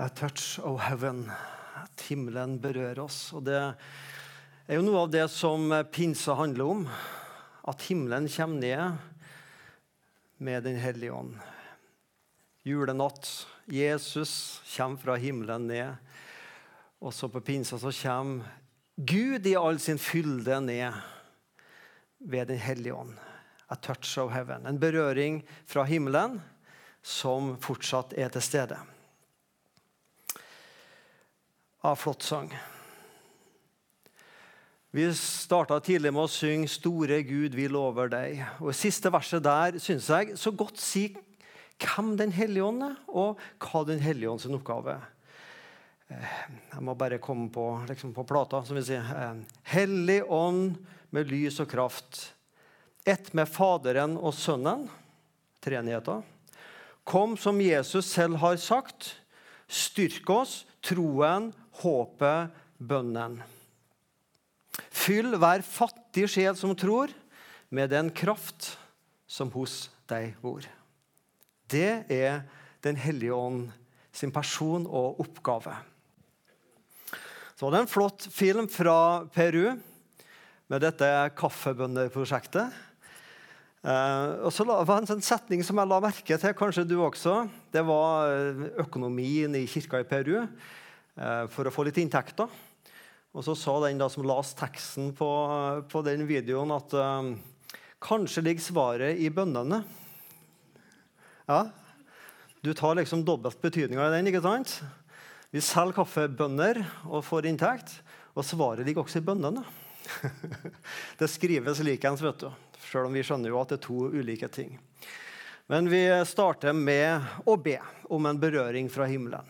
A touch of heaven. At himmelen berører oss. Og det er jo noe av det som pinsa handler om. At himmelen kommer ned med Den hellige ånd. Julenatt. Jesus kommer fra himmelen ned. Og så på pinsa så kommer Gud i all sin fylde ned ved Den hellige ånd. A touch of heaven. En berøring fra himmelen som fortsatt er til stede. Av flott sang. Vi starta tidlig med å synge 'Store Gud, vi lover deg'. Og Siste verset der syns jeg så godt sier hvem Den hellige ånd er, og hva Den hellige ånd oppgave er. Jeg må bare komme på, liksom på plata, som vi sier. Hellig ånd med lys og kraft. Ett med Faderen og Sønnen. Treenigheta. Kom som Jesus selv har sagt. Styrk oss, troen, håpet, bønnen. Fyll hver fattig sjel som tror, med den kraft som hos deg bor. Det er Den hellige ånd sin person og oppgave. Så var det en flott film fra Peru med dette kaffebønnerprosjektet. Uh, og så var det en sånn setning som jeg la merke til, kanskje du også. Det var eh, økonomien i kirka i Peru uh, for å få litt inntekter. Og så sa den da som las teksten på, på den videoen, at uh, kanskje ligger svaret i bønnene. Ja, Du tar liksom dobbelt betydninga i den. ikke sant? Vi selger kaffebønner og får inntekt, og svaret ligger også i bønnene. det skrives likeens, vet du. Selv om vi skjønner jo at det er to ulike ting. Men vi starter med å be om en berøring fra himmelen.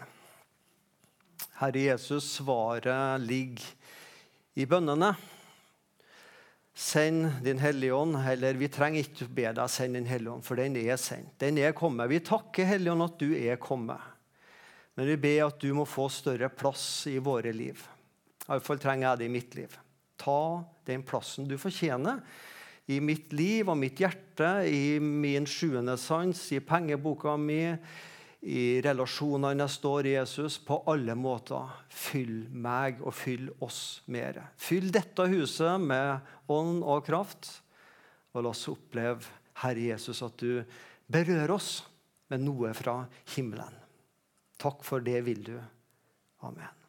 Herre Jesus, svaret ligger i bønnene. Send Din Hellige Ånd. Eller vi trenger ikke be deg send Din Hellige Ånd, for den er sendt. Den er kommet. Vi takker Hellige Ånd at du er kommet. Men vi ber at du må få større plass i våre liv. Iallfall trenger jeg det i mitt liv. Ta den plassen du fortjener i mitt liv og mitt hjerte, i min sjuende sans, i pengeboka mi, i relasjonene jeg står i Jesus. På alle måter. Fyll meg og fyll oss mer. Fyll dette huset med ånd og kraft. Og la oss oppleve, Herre Jesus, at du berører oss med noe fra himmelen. Takk for det vil du. Amen.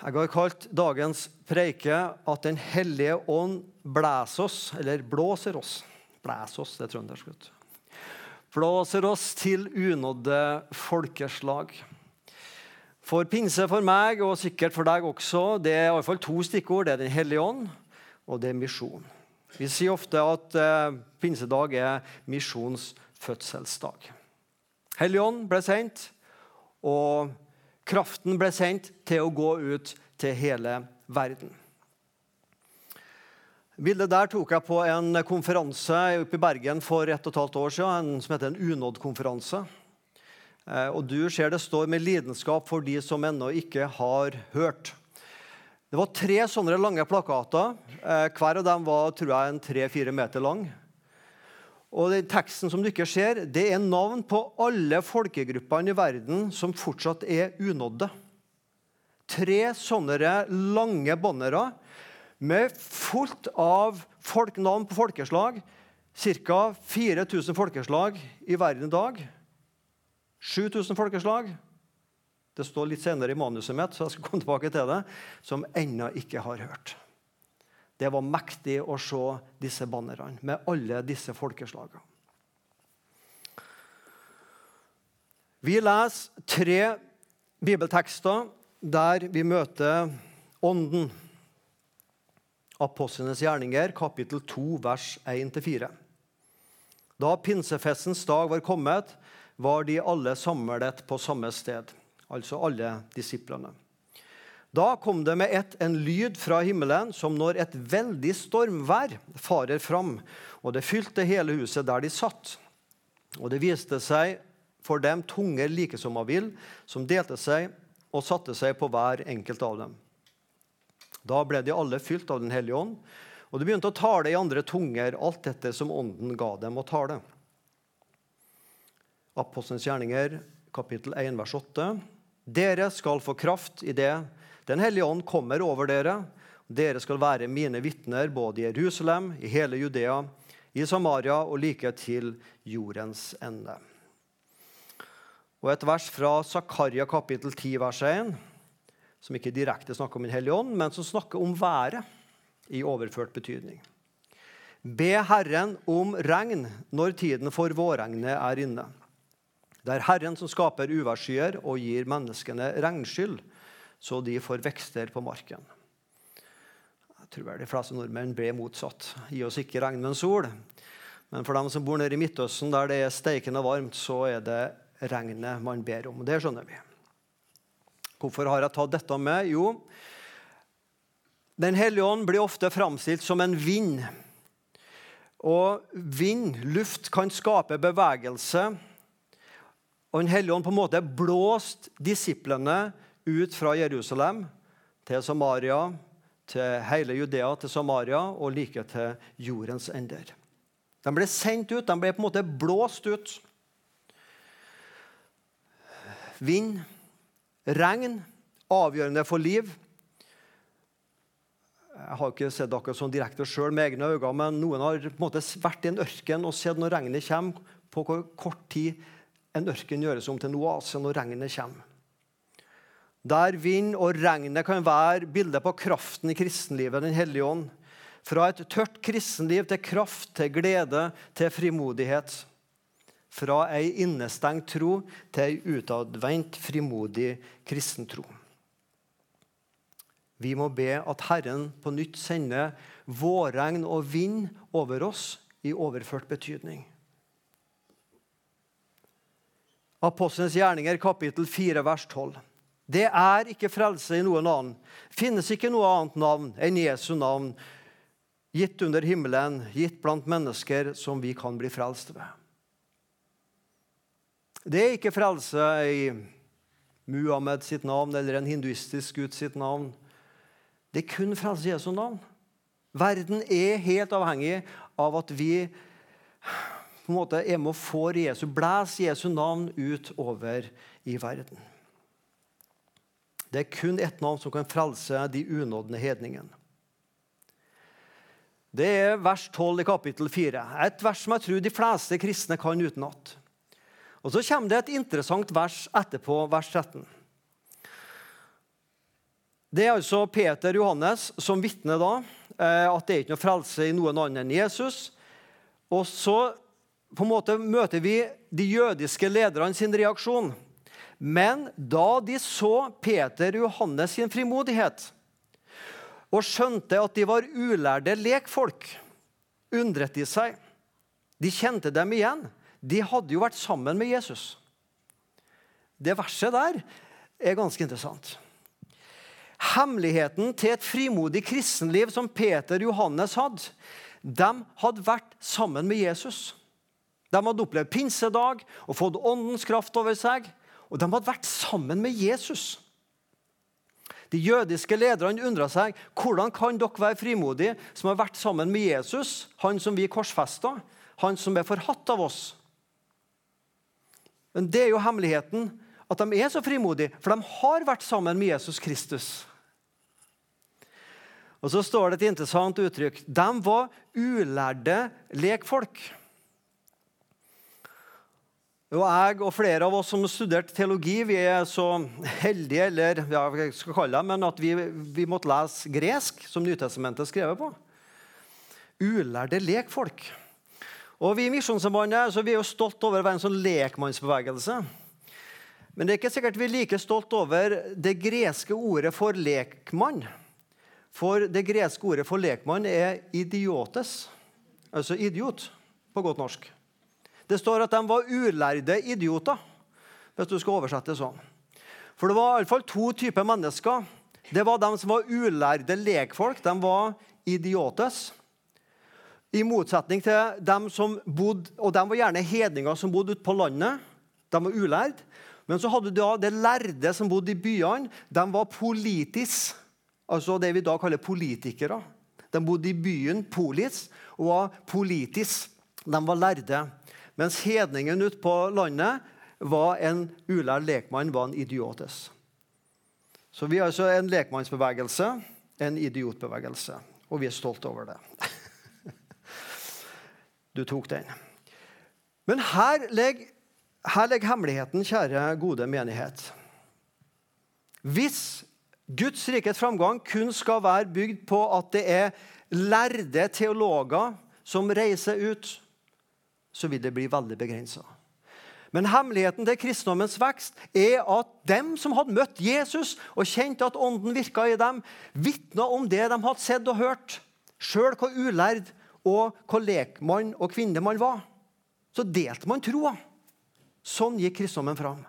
Jeg har kalt dagens preike at Den hellige ånd blæser oss, eller blåser oss. Blæser oss, det er trøndersk. Blåser oss til unådde folkeslag. For pinse for meg, og sikkert for deg også, det er i alle fall to stikkord. Det er Den hellige ånd, og det er misjon. Vi sier ofte at eh, pinsedag er misjons fødselsdag. Hellig ånd ble sendt, og Kraften ble sendt til å gå ut til hele verden. Bildet der tok jeg på en konferanse oppe i Bergen for ett og et halvt år siden, som heter en unådd-konferanse. Eh, og du ser det står med lidenskap for de som ennå ikke har hørt. Det var tre sånne lange plakater. Eh, hver av dem var tror jeg, en tre-fire meter lang. Og den Teksten som du ikke ser, det er navn på alle folkegruppene i verden som fortsatt er unådde. Tre sånne lange bannere med fullt av folk, navn på folkeslag. Ca. 4000 folkeslag i verden i dag. 7000 folkeslag. Det står litt senere i manuset mitt, så jeg skal komme tilbake til det, som ennå ikke har hørt. Det var mektig å se disse bannerne med alle disse folkeslagene. Vi leser tre bibeltekster der vi møter Ånden. Apostlenes gjerninger, kapittel 2, vers 1-4. Da pinsefestens dag var kommet, var de alle samlet på samme sted, altså alle disiplene. Da kom det med ett en lyd fra himmelen som når et veldig stormvær farer fram, og det fylte hele huset der de satt. Og det viste seg for dem tunger like som av vill, som delte seg og satte seg på hver enkelt av dem. Da ble de alle fylt av Den hellige ånd, og de begynte å tale i andre tunger, alt dette som Ånden ga dem å tale. Apostelens gjerninger, kapittel 1, vers 8. Dere skal få kraft i det Den hellige ånd kommer over dere. Dere skal være mine vitner både i Jerusalem, i hele Judea, i Samaria og like til jordens ende. Og et vers fra Zakaria kapittel 10, vers 1, som ikke direkte snakker om Den hellige ånd, men som snakker om været i overført betydning. Be Herren om regn når tiden for vårregnet er inne. Det er Herren som skaper uværsskyer og gir menneskene regnskyld, så de får vekster på marken. Jeg tror de fleste nordmenn ble motsatt. Gi oss ikke regn, men sol. Men for dem som bor nede i Midtøsten, der det er steikende varmt, så er det regnet man ber om. Det skjønner vi. Hvorfor har jeg tatt dette med? Jo, Den hellige ånd blir ofte framstilt som en vind. Og vind, luft, kan skape bevegelse. Og Den hellige ånd på en måte blåst disiplene ut fra Jerusalem til Samaria, til hele Judea, til Samaria og like til jordens ender. De ble sendt ut, de ble på en måte blåst ut. Vind, regn, avgjørende for liv. Jeg har ikke sett dere sånn direkte sjøl med egne øyne, men noen har på en måte vært i en ørken og sett når regnet kommer, på hvor kort tid en ørken gjøres om til en oase når regnet kommer. Der vind og regnet kan være bildet på kraften i kristenlivet, Den hellige ånd. Fra et tørt kristenliv til kraft, til glede, til frimodighet. Fra ei innestengt tro til ei utadvendt, frimodig kristentro. Vi må be at Herren på nytt sender vårregn og vind over oss i overført betydning. Apostelens gjerninger, kapittel 4, vers 12. Det er ikke frelse i noen annen. Finnes ikke noe annet navn enn Jesu navn, gitt under himmelen, gitt blant mennesker, som vi kan bli frelst ved. Det er ikke frelse i Muhammed sitt navn eller en hinduistisk gud sitt navn. Det er kun frelse i Jesu navn. Verden er helt avhengig av at vi på en måte er med og får Jesu, blæs Jesu navn ut over i verden. Det er kun ett navn som kan frelse de unådne hedningene. Det er vers 12 i kapittel 4. Et vers som jeg tror de fleste kristne kan utenat. Og Så kommer det et interessant vers etterpå, vers 13. Det er altså Peter Johannes som vitner da, eh, at det er ikke noe frelse i noen annen enn Jesus. Og så på en måte møter vi de jødiske lederne sin reaksjon. Men da de så Peter og Johannes sin frimodighet og skjønte at de var ulærde lekfolk, undret de seg. De kjente dem igjen de hadde jo vært sammen med Jesus. Det verset der er ganske interessant. Hemmeligheten til et frimodig kristenliv som Peter og Johannes hadde, de hadde vært sammen med Jesus. De hadde opplevd pinsedag og fått åndens kraft over seg. Og de hadde vært sammen med Jesus. De jødiske lederne undra seg hvordan kan dere være frimodige som har vært sammen med Jesus, han som vi korsfesta, han som er forhatt av oss. Men det er jo hemmeligheten. At de er så frimodige, for de har vært sammen med Jesus Kristus. Og så står det et interessant uttrykk. De var ulærde lekfolk. Og jeg og flere av oss som studerte teologi, vi er så heldige eller, ja, jeg skal kalle det, men at vi, vi måtte lese gresk, som Nytestamentet er skrevet på. Ulærde lekfolk. Og Vi i Misjonssambandet så vi er jo stolt over å være en sånn lekmannsbevegelse. Men det er ikke sikkert vi er like stolt over det greske ordet for lekmann. For det greske ordet for lekmann er idiotes, altså idiot på godt norsk. Det står at de var ulærde idioter, hvis du skal oversette det sånn. For det var iallfall to typer mennesker. Det var de som var ulærde lekfolk. De var idiotes. I motsetning til dem som bodde Og de var gjerne hedninger som bodde ute på landet. De var ulærde. Men så hadde du da det lærde som bodde i byene. De var politis, altså det vi da kaller politikere. De bodde i byen polis og var politis. De var lærde. Mens hedningen ute på landet var en ulærd lekmann var en idiotes. Så vi har altså en lekmannsbevegelse, en idiotbevegelse. Og vi er stolte over det. Du tok den. Men her ligger, her ligger hemmeligheten, kjære, gode menighet. Hvis Guds rikets framgang kun skal være bygd på at det er lærde teologer som reiser ut, så vil det bli veldig begrensa. Men hemmeligheten til kristendommens vekst er at dem som hadde møtt Jesus og kjente at ånden virka i dem, vitna om det de hadde sett og hørt, sjøl hvor ulærd og hvor lekmann og kvinne man var. Så delte man troa. Sånn gikk kristendommen fram.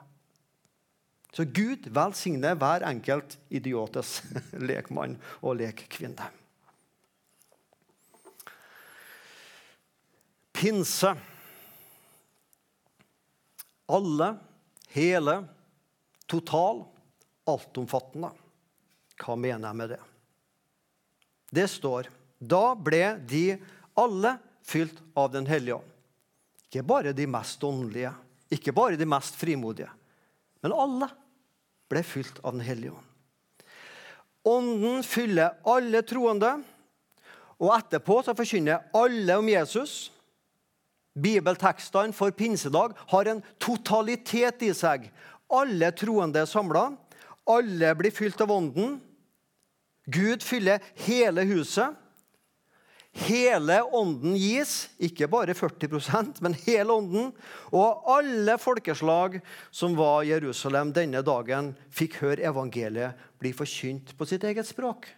Så Gud velsigne hver enkelt idiotes lekmann og lekkvinne. Pinse alle, hele, total, altomfattende. Hva mener jeg med det? Det står da ble de alle fylt av Den hellige ånd. Ikke bare de mest åndelige, ikke bare de mest frimodige, men alle ble fylt av Den hellige ånd. Ånden fyller alle troende, og etterpå så forkynner alle om Jesus. Bibeltekstene for pinsedag har en totalitet i seg. Alle troende er samla. Alle blir fylt av Ånden. Gud fyller hele huset. Hele Ånden gis, ikke bare 40% men hele Ånden. Og alle folkeslag som var i Jerusalem denne dagen, fikk høre evangeliet bli forkynt på sitt eget språk.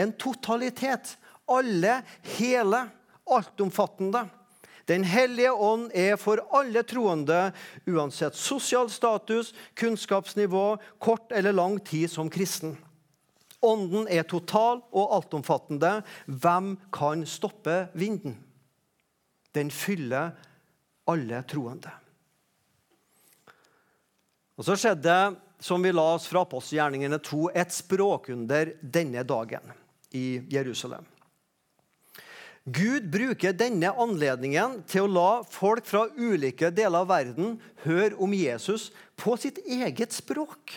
En totalitet. Alle, hele, altomfattende. Den hellige ånd er for alle troende, uansett sosial status, kunnskapsnivå, kort eller lang tid som kristen. Ånden er total og altomfattende. Hvem kan stoppe vinden? Den fyller alle troende. Og Så skjedde, som vi la oss fra apostelgjerningene 2, et språkunder denne dagen i Jerusalem. Gud bruker denne anledningen til å la folk fra ulike deler av verden høre om Jesus på sitt eget språk.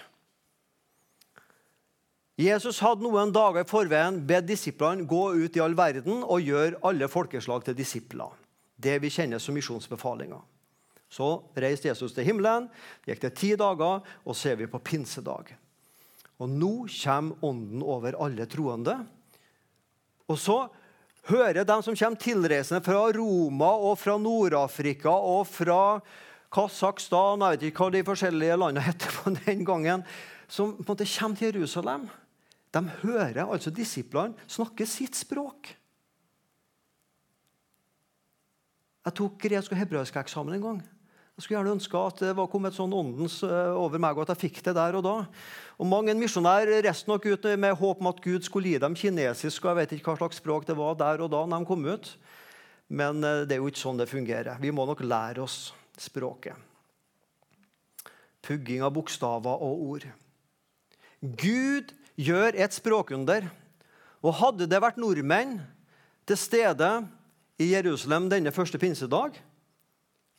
Jesus hadde noen dager i forveien bedt disiplene gå ut i all verden og gjøre alle folkeslag til disipler. Det vi kjenner som misjonsbefalinger. Så reiste Jesus til himmelen, gikk det ti dager, og så er vi på pinsedag. Og Nå kommer Ånden over alle troende. Og så hører de som kommer tilreisende fra Roma og fra Nord-Afrika og fra Kasakhstan Jeg vet ikke hva de forskjellige landene heter på den gangen. Som på en måte kommer til Jerusalem. De hører altså disiplene snakke sitt språk. Jeg tok gresk og hebraisk eksamen en gang. Jeg skulle gjerne ønske at det var kommet sånn åndens eh, over meg, og at jeg fikk det der og da. Og Mange misjonær reiste nok ut med håp om at Gud skulle gi dem kinesisk. og jeg vet ikke hva slags språk det var der og da når de kom ut. Men eh, det er jo ikke sånn det fungerer. Vi må nok lære oss språket. Pugging av bokstaver og ord. Gud gjør et språkunder. Og hadde det vært nordmenn til stede i Jerusalem denne første pinsedag,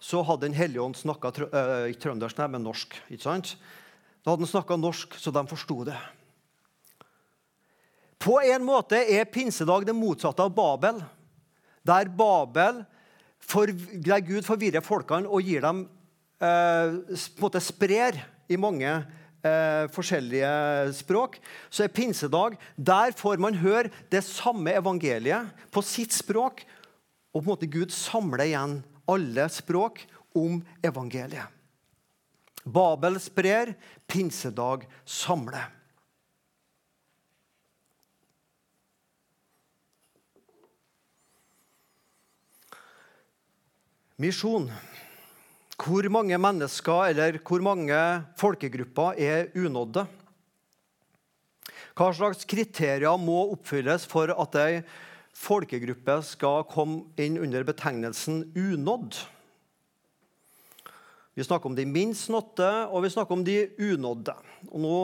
så hadde Den hellige ånd snakka uh, trøndersk, nei, men norsk. ikke sant? Da hadde han snakka norsk, så de forsto det. På en måte er pinsedag det motsatte av Babel. Der Babel, for, der Gud forvirrer folkene og gir dem øh, på en måte sprer i mange øh, forskjellige språk, så er pinsedag Der får man høre det samme evangeliet på sitt språk, og på en måte Gud samler igjen alle språk om evangeliet. Babel sprer, pinsedag samler. Misjon. Hvor mange mennesker eller hvor mange folkegrupper er unådde? Hva slags kriterier må oppfylles for at ei folkegruppe skal komme inn under betegnelsen unådd. Vi snakker om de minst nådde, og vi snakker om de unådde. Og nå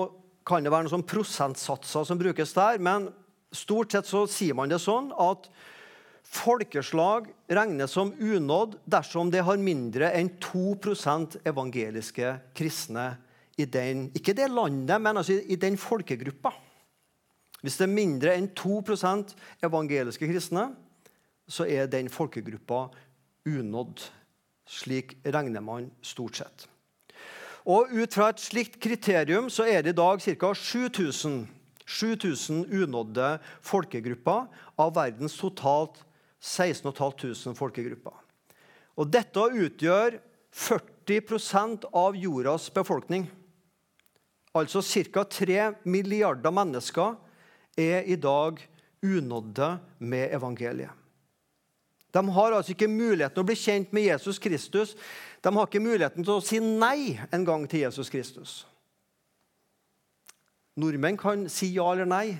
kan det være noen sånn prosentsatser som brukes der, men stort sett så sier man det sånn at Folkeslag regnes som unådd dersom det har mindre enn 2% evangeliske kristne i den, ikke det landet, men altså i den folkegruppa. Hvis det er mindre enn 2% evangeliske kristne, så er den folkegruppa unådd. Slik regner man stort sett. Og Ut fra et slikt kriterium så er det i dag ca. 7000, 7000 unådde folkegrupper av verdens totalt 16 500 folkegrupper. Og dette utgjør 40% av jordas befolkning. Altså ca. 3 milliarder mennesker er i dag unådde med evangeliet. De har altså ikke muligheten å bli kjent med Jesus Kristus. De har ikke muligheten til å si nei en gang til Jesus Kristus. Nordmenn kan si ja eller nei,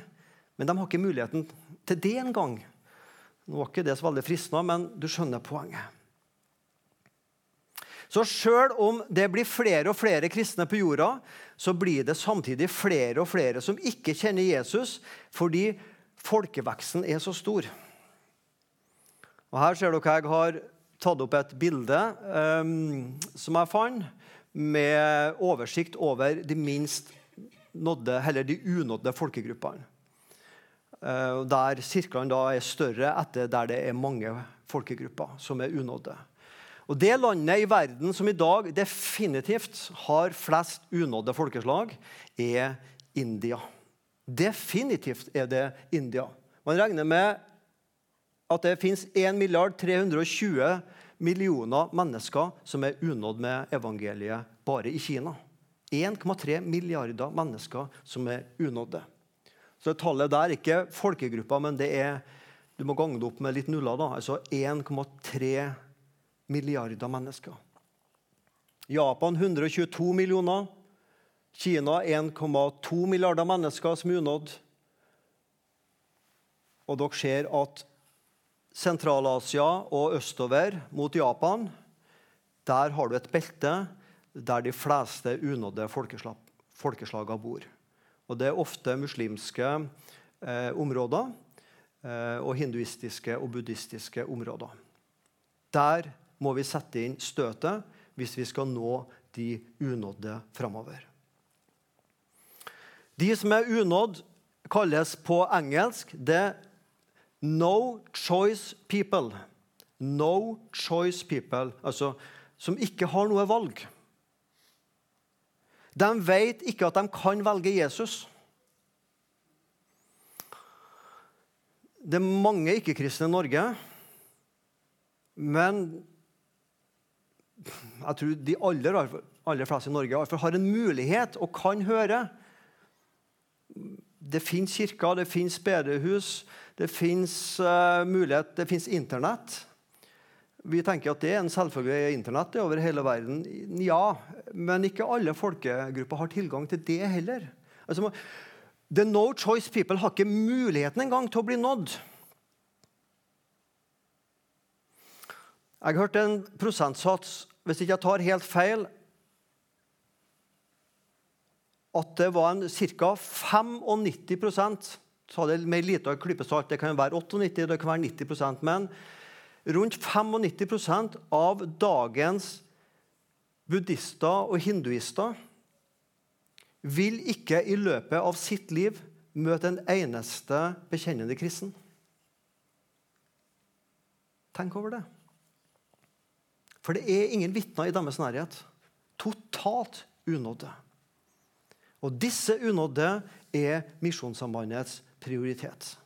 men de har ikke muligheten til det engang. Nå var ikke det så veldig fristende, men du skjønner poenget. Så sjøl om det blir flere og flere kristne på jorda, så blir det samtidig flere og flere som ikke kjenner Jesus, fordi folkeveksten er så stor. Og Her ser dere jeg har tatt opp et bilde um, som jeg fant, med oversikt over de minst nådde, eller de unådde folkegruppene. Uh, der sirklene da er større etter der det er mange folkegrupper som er unådde. Og Det landet i verden som i dag definitivt har flest unådde folkeslag, er India. Definitivt er det India. Man regner med at det fins 1 milliard 320 millioner mennesker som er unådd med evangeliet bare i Kina. 1,3 milliarder mennesker som er unådde. Så Tallet der er ikke folkegrupper, men det er du må gange det opp med litt nuller. da, altså 1,3 milliarder mennesker. Japan 122 millioner. Kina 1,2 milliarder mennesker som er unådd. Og dere ser at Sentral-Asia og østover mot Japan, der har du et belte der de fleste unådde folkeslag, folkeslagene bor. Og Det er ofte muslimske eh, områder eh, og hinduistiske og buddhistiske områder. Der må vi sette inn støtet hvis vi skal nå de unådde framover. De som er unådd, kalles på engelsk det no choice people. No choice people, altså som ikke har noe valg. De vet ikke at de kan velge Jesus. Det er mange ikke-kristne i Norge, men jeg tror de aller, aller fleste i Norge har en mulighet og kan høre. Det fins kirker, det fins bedehus, det fins uh, mulighet, det fins Internett. Vi tenker at det er en selvfølge Internett over hele verden. Ja, men ikke alle folkegrupper har tilgang til det heller. Altså, the no choice people har ikke muligheten engang til å bli nådd. Jeg hørte en prosentsats hvis ikke jeg tar helt feil, at det var ca. 95% så det med lite av salt. Det kan være 98 det kan være 90% Men rundt 95% av dagens buddhister og hinduister vil ikke i løpet av sitt liv møte en eneste bekjennende kristen. Tenk over det. For det er ingen vitner i deres nærhet. Totalt unådde. Og disse unådde er Misjonssambandets prioritet.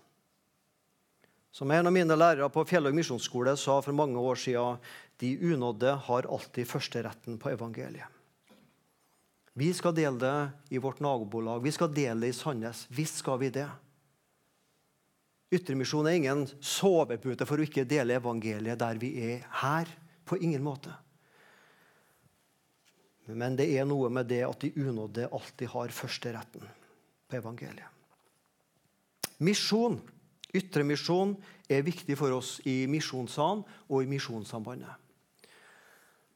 Som en av mine lærere på Fjellhaug misjonsskole sa for mange år siden, de unådde har alltid førsteretten på evangeliet. Vi skal dele det i vårt nabolag, vi skal dele det i Sandnes. Visst skal vi det. Ytremisjon er ingen sovepute for å ikke dele evangeliet der vi er her. På ingen måte. Men det er noe med det at de unådde alltid har førsteretten på evangeliet. Misjon, ytremisjon, er viktig for oss i Misjonssalen og i Misjonssambandet.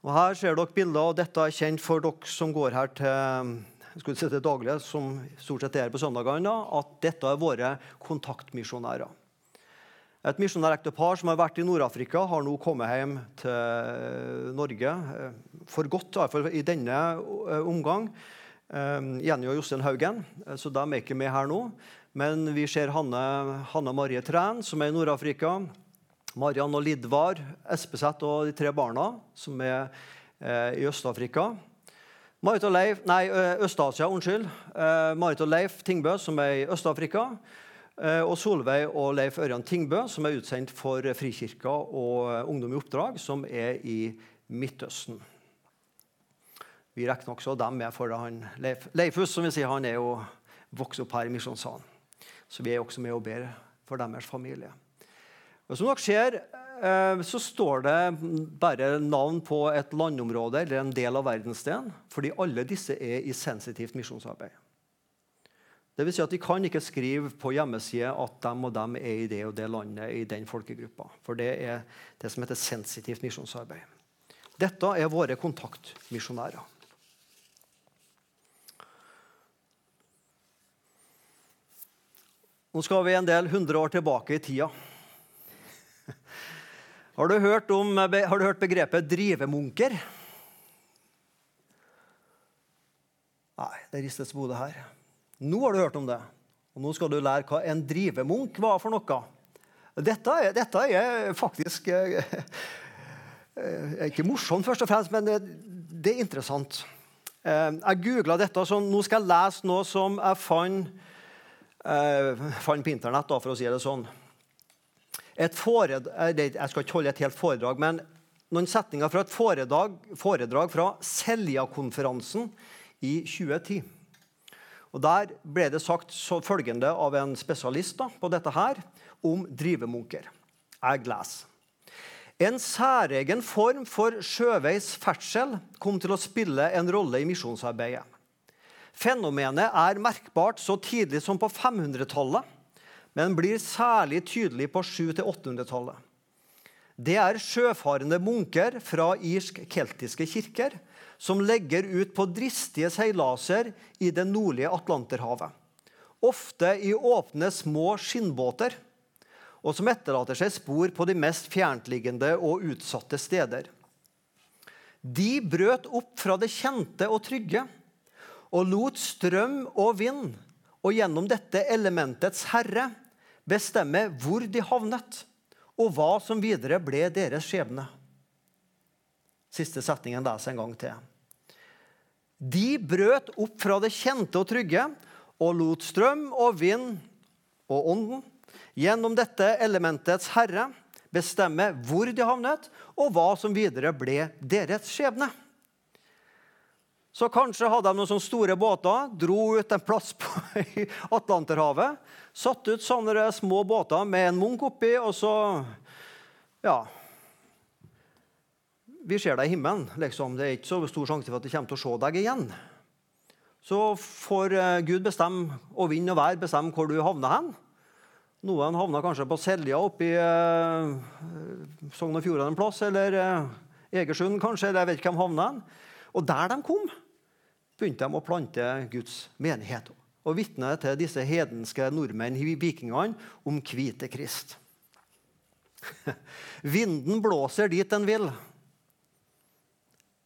Og Her ser dere bilder, og dette er kjent for dere som går her til, si til daglig, som stort sett er her på søndagene, at dette er våre kontaktmisjonærer. Et misjonærektepar som har vært i Nord-Afrika, har nå kommet hjem til Norge. eh, For godt, iallfall i denne eh, omgang. Eh, Jenny og Jostein Haugen. eh, Så de er ikke med her nå. Men vi ser Hanne, Hanne Marie Træn, som er i Nord-Afrika. Mariann og Lidvar Espeseth og de tre barna, som er eh, i Øst-Afrika. Marit og Leif, nei, Øst-Asia, unnskyld. Eh, Marit og Leif Tingbø, som er i Øst-Afrika. Eh, og Solveig og Leif Ørjan Tingbø, som er utsendt for Frikirka og eh, Ungdom i oppdrag, som er i Midtøsten. Vi regner også dem med, for han Leif, Leifus som vi sier, han er jo vokst opp her i Misjonssalen. Så vi er også med og ber for deres familie. Og som dere ser, eh, så står det bare navn på et landområde eller en del av verdensdelen, fordi alle disse er i sensitivt misjonsarbeid. Det vil si at De kan ikke skrive på hjemmesida at dem og dem er i det og det landet, i den folkegruppa. For det er det som heter sensitivt misjonsarbeid. Dette er våre kontaktmisjonærer. Nå skal vi en del hundre år tilbake i tida. Har du hørt, om, har du hørt begrepet drivemunker? Nei, det ristes hodet her. Nå har du hørt om det. Og nå skal du lære hva en drivemunk var for noe. Dette dette er faktisk eh, eh, Ikke morsomt, først og fremst, men det, det er interessant. Eh, jeg googla dette, så nå skal jeg lese noe som jeg fant, eh, fant på Internett, da, for å si det sånn. Et fored, eh, det- jeg skal ikke holde et helt foredrag, men noen setninger fra et foredrag, foredrag fra Selja-konferansen i 2010. Og Der ble det sagt så følgende av en spesialist da, på dette her om drivemunker. Jeg. En særegen form for sjøveis ferdsel kom til å spille en rolle i misjonsarbeidet. Fenomenet er merkbart så tidlig som på 500-tallet, men blir særlig tydelig på 700-800-tallet. Det er sjøfarende munker fra irsk-keltiske kirker som legger ut på dristige seilaser i det nordlige Atlanterhavet. Ofte i åpne, små skinnbåter, og som etterlater seg spor på de mest fjerntliggende og utsatte steder. De brøt opp fra det kjente og trygge og lot strøm og vind og gjennom dette elementets herre bestemme hvor de havnet, og hva som videre ble deres skjebne. Siste setningen leser en gang til. De brøt opp fra det kjente og trygge og lot strøm og vind og ånden gjennom dette elementets herre bestemme hvor de havnet, og hva som videre ble deres skjebne. Så kanskje hadde de noen sånne store båter, dro ut en plass på Atlanterhavet, satt ut sånne små båter med en munk oppi, og så Ja. Vi ser deg i himmelen. liksom. Det er ikke så stor sjanse for at vi kommer til å se deg igjen. Så får eh, Gud bestemme, og vind og vær bestemme hvor du havner hen. Noen havna kanskje på Selja oppe i eh, Sogn og Fjordane en plass, eller eh, Egersund kanskje, eller jeg vet ikke hvem havna hen. Og der de kom, begynte de å plante Guds menighet og vitne til disse hedenske nordmenn, vikingene, om hvite Krist. Vinden blåser dit den vil.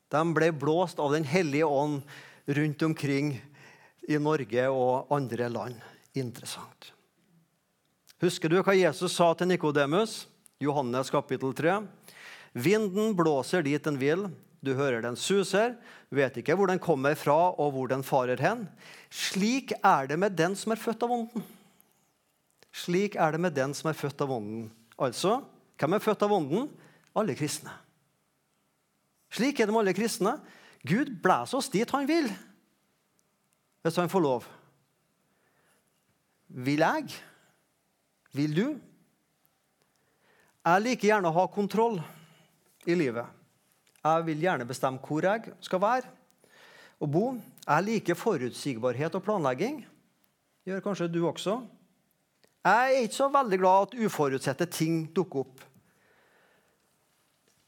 De ble blåst av Den hellige ånd rundt omkring i Norge og andre land. Interessant. Husker du hva Jesus sa til Nikodemus? Johannes kapittel 3. Vinden blåser dit den vil, du hører den suser, vet ikke hvor den kommer fra og hvor den farer hen. Slik er det med den som er født av ånden. Slik er det med den som er født av ånden. Altså, hvem er født av ånden? Alle kristne. Slik er det med alle kristne. Gud blæser oss dit han vil, hvis han får lov. Vil jeg? Vil du? Jeg liker gjerne å ha kontroll i livet. Jeg vil gjerne bestemme hvor jeg skal være og bo. Jeg liker forutsigbarhet og planlegging. Gjør kanskje du også. Jeg er ikke så veldig glad at uforutsette ting dukker opp.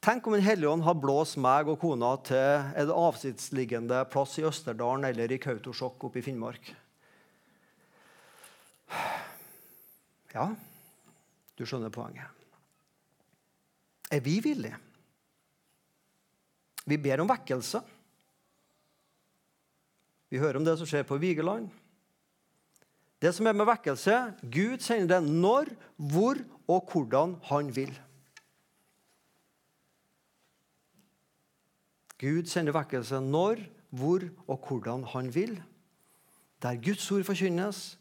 Tenk om en helligånd har blåst meg og kona til en avsidesliggende plass i Østerdalen eller i Kautokeino oppe i Finnmark. Ja, Du skjønner poenget. Er vi villige? Vi ber om vekkelse. Vi hører om det som skjer på Vigeland. Det som er med vekkelse Gud sender det når, hvor og hvordan han vil. Gud sender vekkelse når, hvor og hvordan han vil. Der Guds ord forkynnes,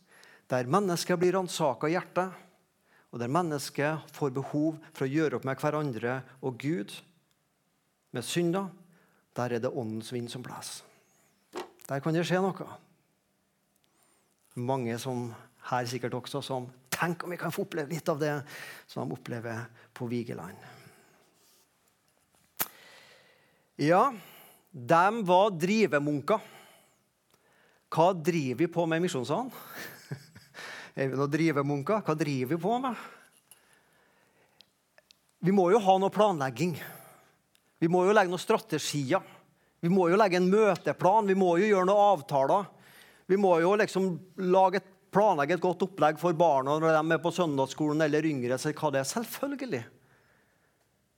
der mennesker blir ransaka i hjertet, og der mennesker får behov for å gjøre opp med hverandre og Gud med synder, der er det åndens vind som blåser. Der kan det skje noe. Mange som her sikkert også som Tenk om vi kan få oppleve litt av det som de opplever på Vigeland. Ja, de var drivemunker. Hva driver vi på med i Misjonssalen? Er vi noen drivemunker? Hva driver vi på med? Vi må jo ha noe planlegging. Vi må jo legge noen strategier. Vi må jo legge en møteplan. Vi må jo gjøre noen avtaler. Vi må jo liksom lage et, planlegge et godt opplegg for barna når de er på søndagsskolen eller yngre. Så hva det er. Selvfølgelig.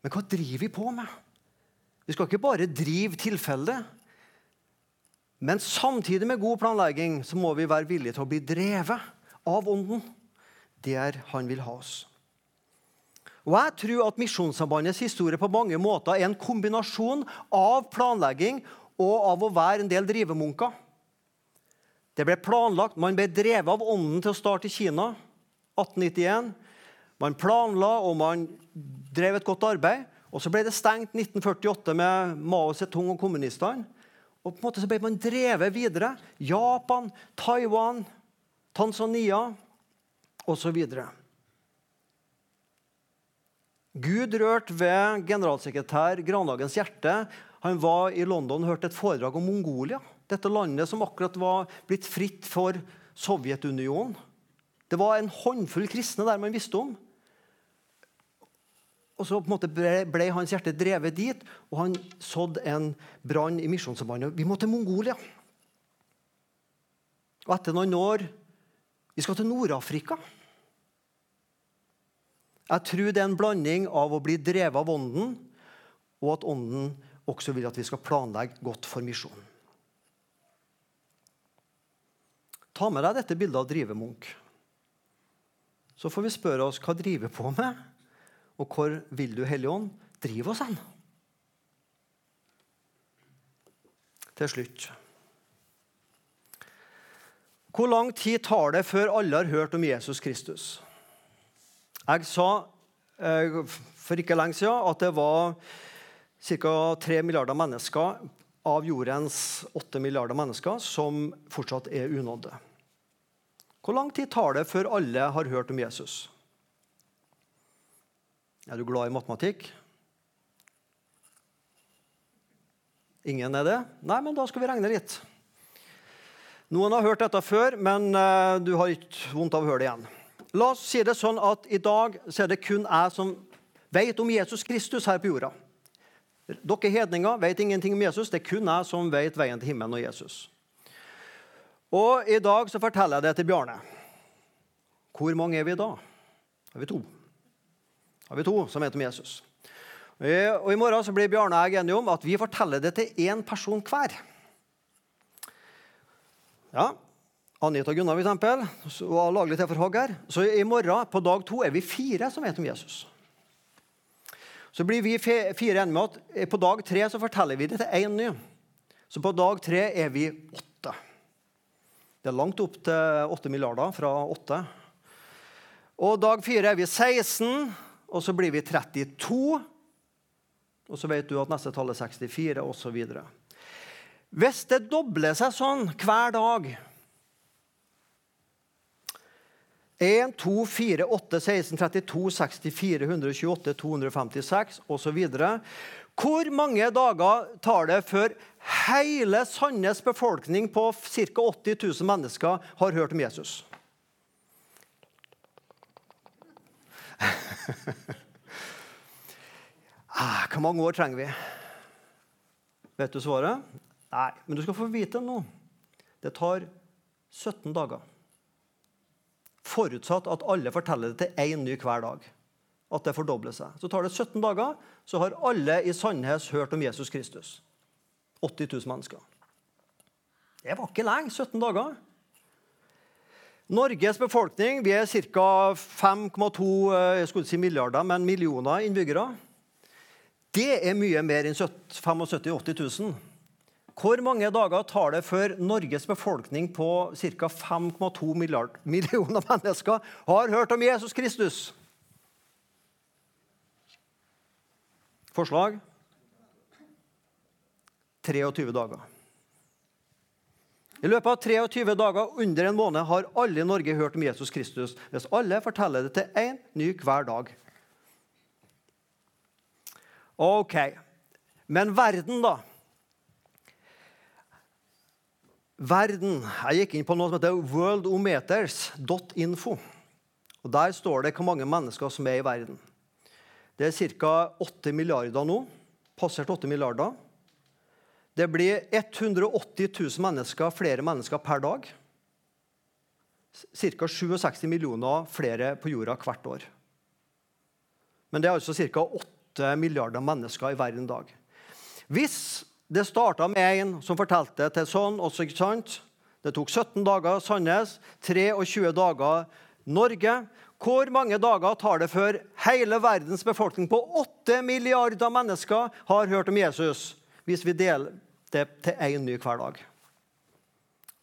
Men hva driver vi på med? Vi skal ikke bare drive tilfeldig. Men samtidig med god planlegging så må vi være villige til å bli drevet av Ånden der Han vil ha oss. Og Jeg tror at Misjonssambandets historie på mange måter er en kombinasjon av planlegging og av å være en del drivemunker. Det ble planlagt, Man ble drevet av ånden til å starte i Kina 1891. Man planla og man drev et godt arbeid. Og Så ble det stengt 1948 med Mao Zedong og kommunistene. Og på en måte så ble man drevet videre. Japan, Taiwan, Tanzania osv. Gud rørte ved generalsekretær Granhagens hjerte. Han var i London og hørte et foredrag om Mongolia. Dette landet som akkurat var blitt fritt for Sovjetunionen. Det var en håndfull kristne der man visste om. Og så på en måte ble, ble hans hjerte drevet dit, og han sådde en brann i Misjonssambandet. Vi må til Mongolia. Og etter noen år Vi skal til Nord-Afrika. Jeg tror det er en blanding av å bli drevet av Ånden, og at Ånden også vil at vi skal planlegge godt for misjonen. Ta med deg dette bildet av drivemunk. Så får vi spørre oss hva driver på med, og hvor vil du, Hellige Ånd, drive oss hen? Til slutt Hvor lang tid tar det før alle har hørt om Jesus Kristus? Jeg sa eh, for ikke lenge siden at det var ca. 3 milliarder mennesker av jordens 8 milliarder mennesker som fortsatt er unådde. Hvor lang tid tar det før alle har hørt om Jesus? Er du glad i matematikk? Ingen er det? Nei, men da skal vi regne litt. Noen har hørt dette før, men eh, du har ikke vondt av å høre det igjen. La oss si det sånn at i dag så er det kun jeg som vet om Jesus Kristus her på jorda. Dere hedninger vet ingenting om Jesus. Det er kun jeg som vet veien til himmelen og Jesus. Og I dag så forteller jeg det til Bjarne. Hvor mange er vi da? Er vi to? Har vi to som vet om Jesus? Og I morgen så blir Bjarne og jeg enige om at vi forteller det til én person hver. Ja, Anita og Gunnar for eksempel, var laglig til for hogg Så i morgen, på dag to, er vi fire som vet om Jesus. Så blir vi fire enige med at på dag tre så forteller vi det til én ny. Så på dag tre er vi åtte. Det er langt opp til åtte milliarder fra åtte. Og dag fire er vi 16, og så blir vi 32. Og så vet du at neste tall er 64, osv. Hvis det dobler seg sånn hver dag 1, 2, 4, 8, 16, 32, 64, 128, 256 osv. Hvor mange dager tar det før hele Sandnes befolkning på ca. 80 000 mennesker har hørt om Jesus? ah, hvor mange år trenger vi? Vet du svaret? Nei, men du skal få vite nå. Det tar 17 dager. Forutsatt at alle forteller det til én ny hver dag. At det fordobler seg. Så tar det 17 dager, så har alle i Sandnes hørt om Jesus Kristus. 80 000 mennesker. Det var ikke lenge. 17 dager. Norges befolkning vi er ca. 5,2 eh, si milliarder, men millioner innbyggere. Det er mye mer enn 75 000-80 000. Hvor mange dager tar det før Norges befolkning på ca. 5,2 millioner mennesker har hørt om Jesus Kristus? Forslag 23 dager. I løpet av 23 dager under en måned har alle i Norge hørt om Jesus Kristus. Hvis alle forteller det til én ny hver dag. Ok. Men verden, da? Verden Jeg gikk inn på noe som heter worldometers.info. Og Der står det hvor mange mennesker som er i verden. Det er ca. 8 milliarder nå. Passert 8 milliarder. Det blir 180 000 mennesker, flere mennesker per dag. Ca. 67 millioner flere på jorda hvert år. Men det er altså ca. 8 milliarder mennesker i verden i dag. Hvis det starta med en som fortalte til sånn. Også, ikke sant? Det tok 17 dager Sandnes, 23 dager Norge. Hvor mange dager tar det før hele verdens befolkning på 8 milliarder mennesker har hørt om Jesus, hvis vi deler det til én ny hver dag?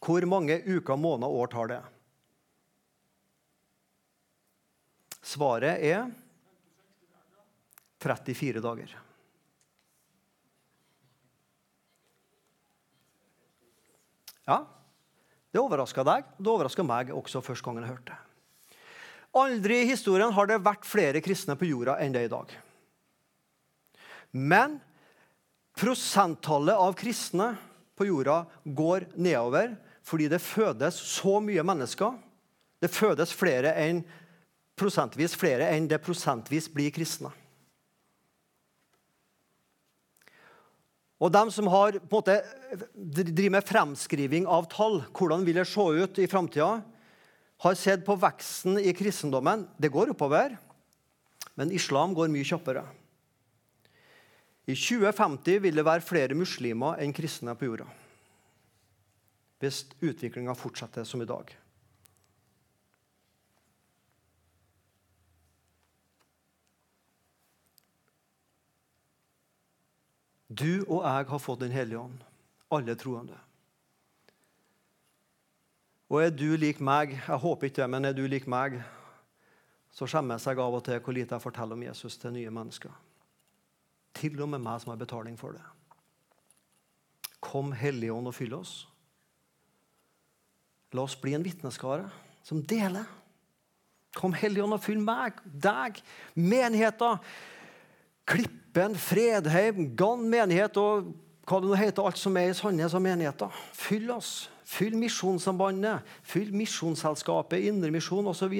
Hvor mange uker, måneder, år tar det? Svaret er 34 dager. Ja, Det overraska deg. Det overraska meg også første gangen jeg hørte det. Aldri i historien har det vært flere kristne på jorda enn det er i dag. Men prosenttallet av kristne på jorda går nedover fordi det fødes så mye mennesker. Det fødes flere enn, prosentvis flere enn det prosentvis blir kristne. Og de som har, måte, driver med fremskriving av tall, hvordan vil det se ut i framtida, har sett på veksten i kristendommen. Det går oppover, men islam går mye kjappere. I 2050 vil det være flere muslimer enn kristne på jorda. Hvis utviklinga fortsetter som i dag. Du og jeg har fått Den hellige ånd, alle troende. Og er du lik meg, jeg håper ikke det, men er du lik meg, så skjemmes jeg av og til hvor lite jeg forteller om Jesus til nye mennesker. Til og med meg som har betaling for det. Kom, Hellige Ånd, og fyll oss. La oss bli en vitneskare som deler. Kom, Hellige Ånd, og fyll meg, deg, menigheten. Klippen, Fredheim, Gann menighet og hva det nå heter, alt som er i Sandnes av menigheter. Fyll oss. Fyll Misjonssambandet, fyll Misjonsselskapet, Indremisjon osv.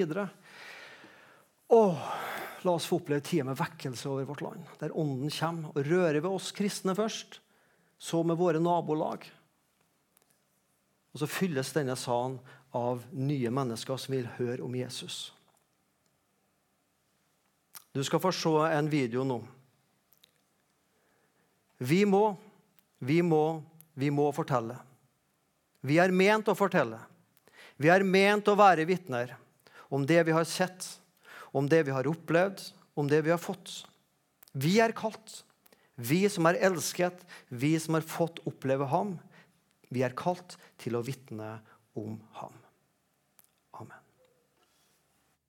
La oss få oppleve tida med vekkelse over vårt land, der Ånden kommer og rører ved oss kristne først, så med våre nabolag. Og så fylles denne salen av nye mennesker som vil høre om Jesus. Du skal få se en video nå. Vi må, vi må, vi må fortelle. Vi er ment å fortelle. Vi er ment å være vitner om det vi har sett, om det vi har opplevd, om det vi har fått. Vi er kalt. Vi som er elsket, vi som har fått oppleve ham. Vi er kalt til å vitne om ham.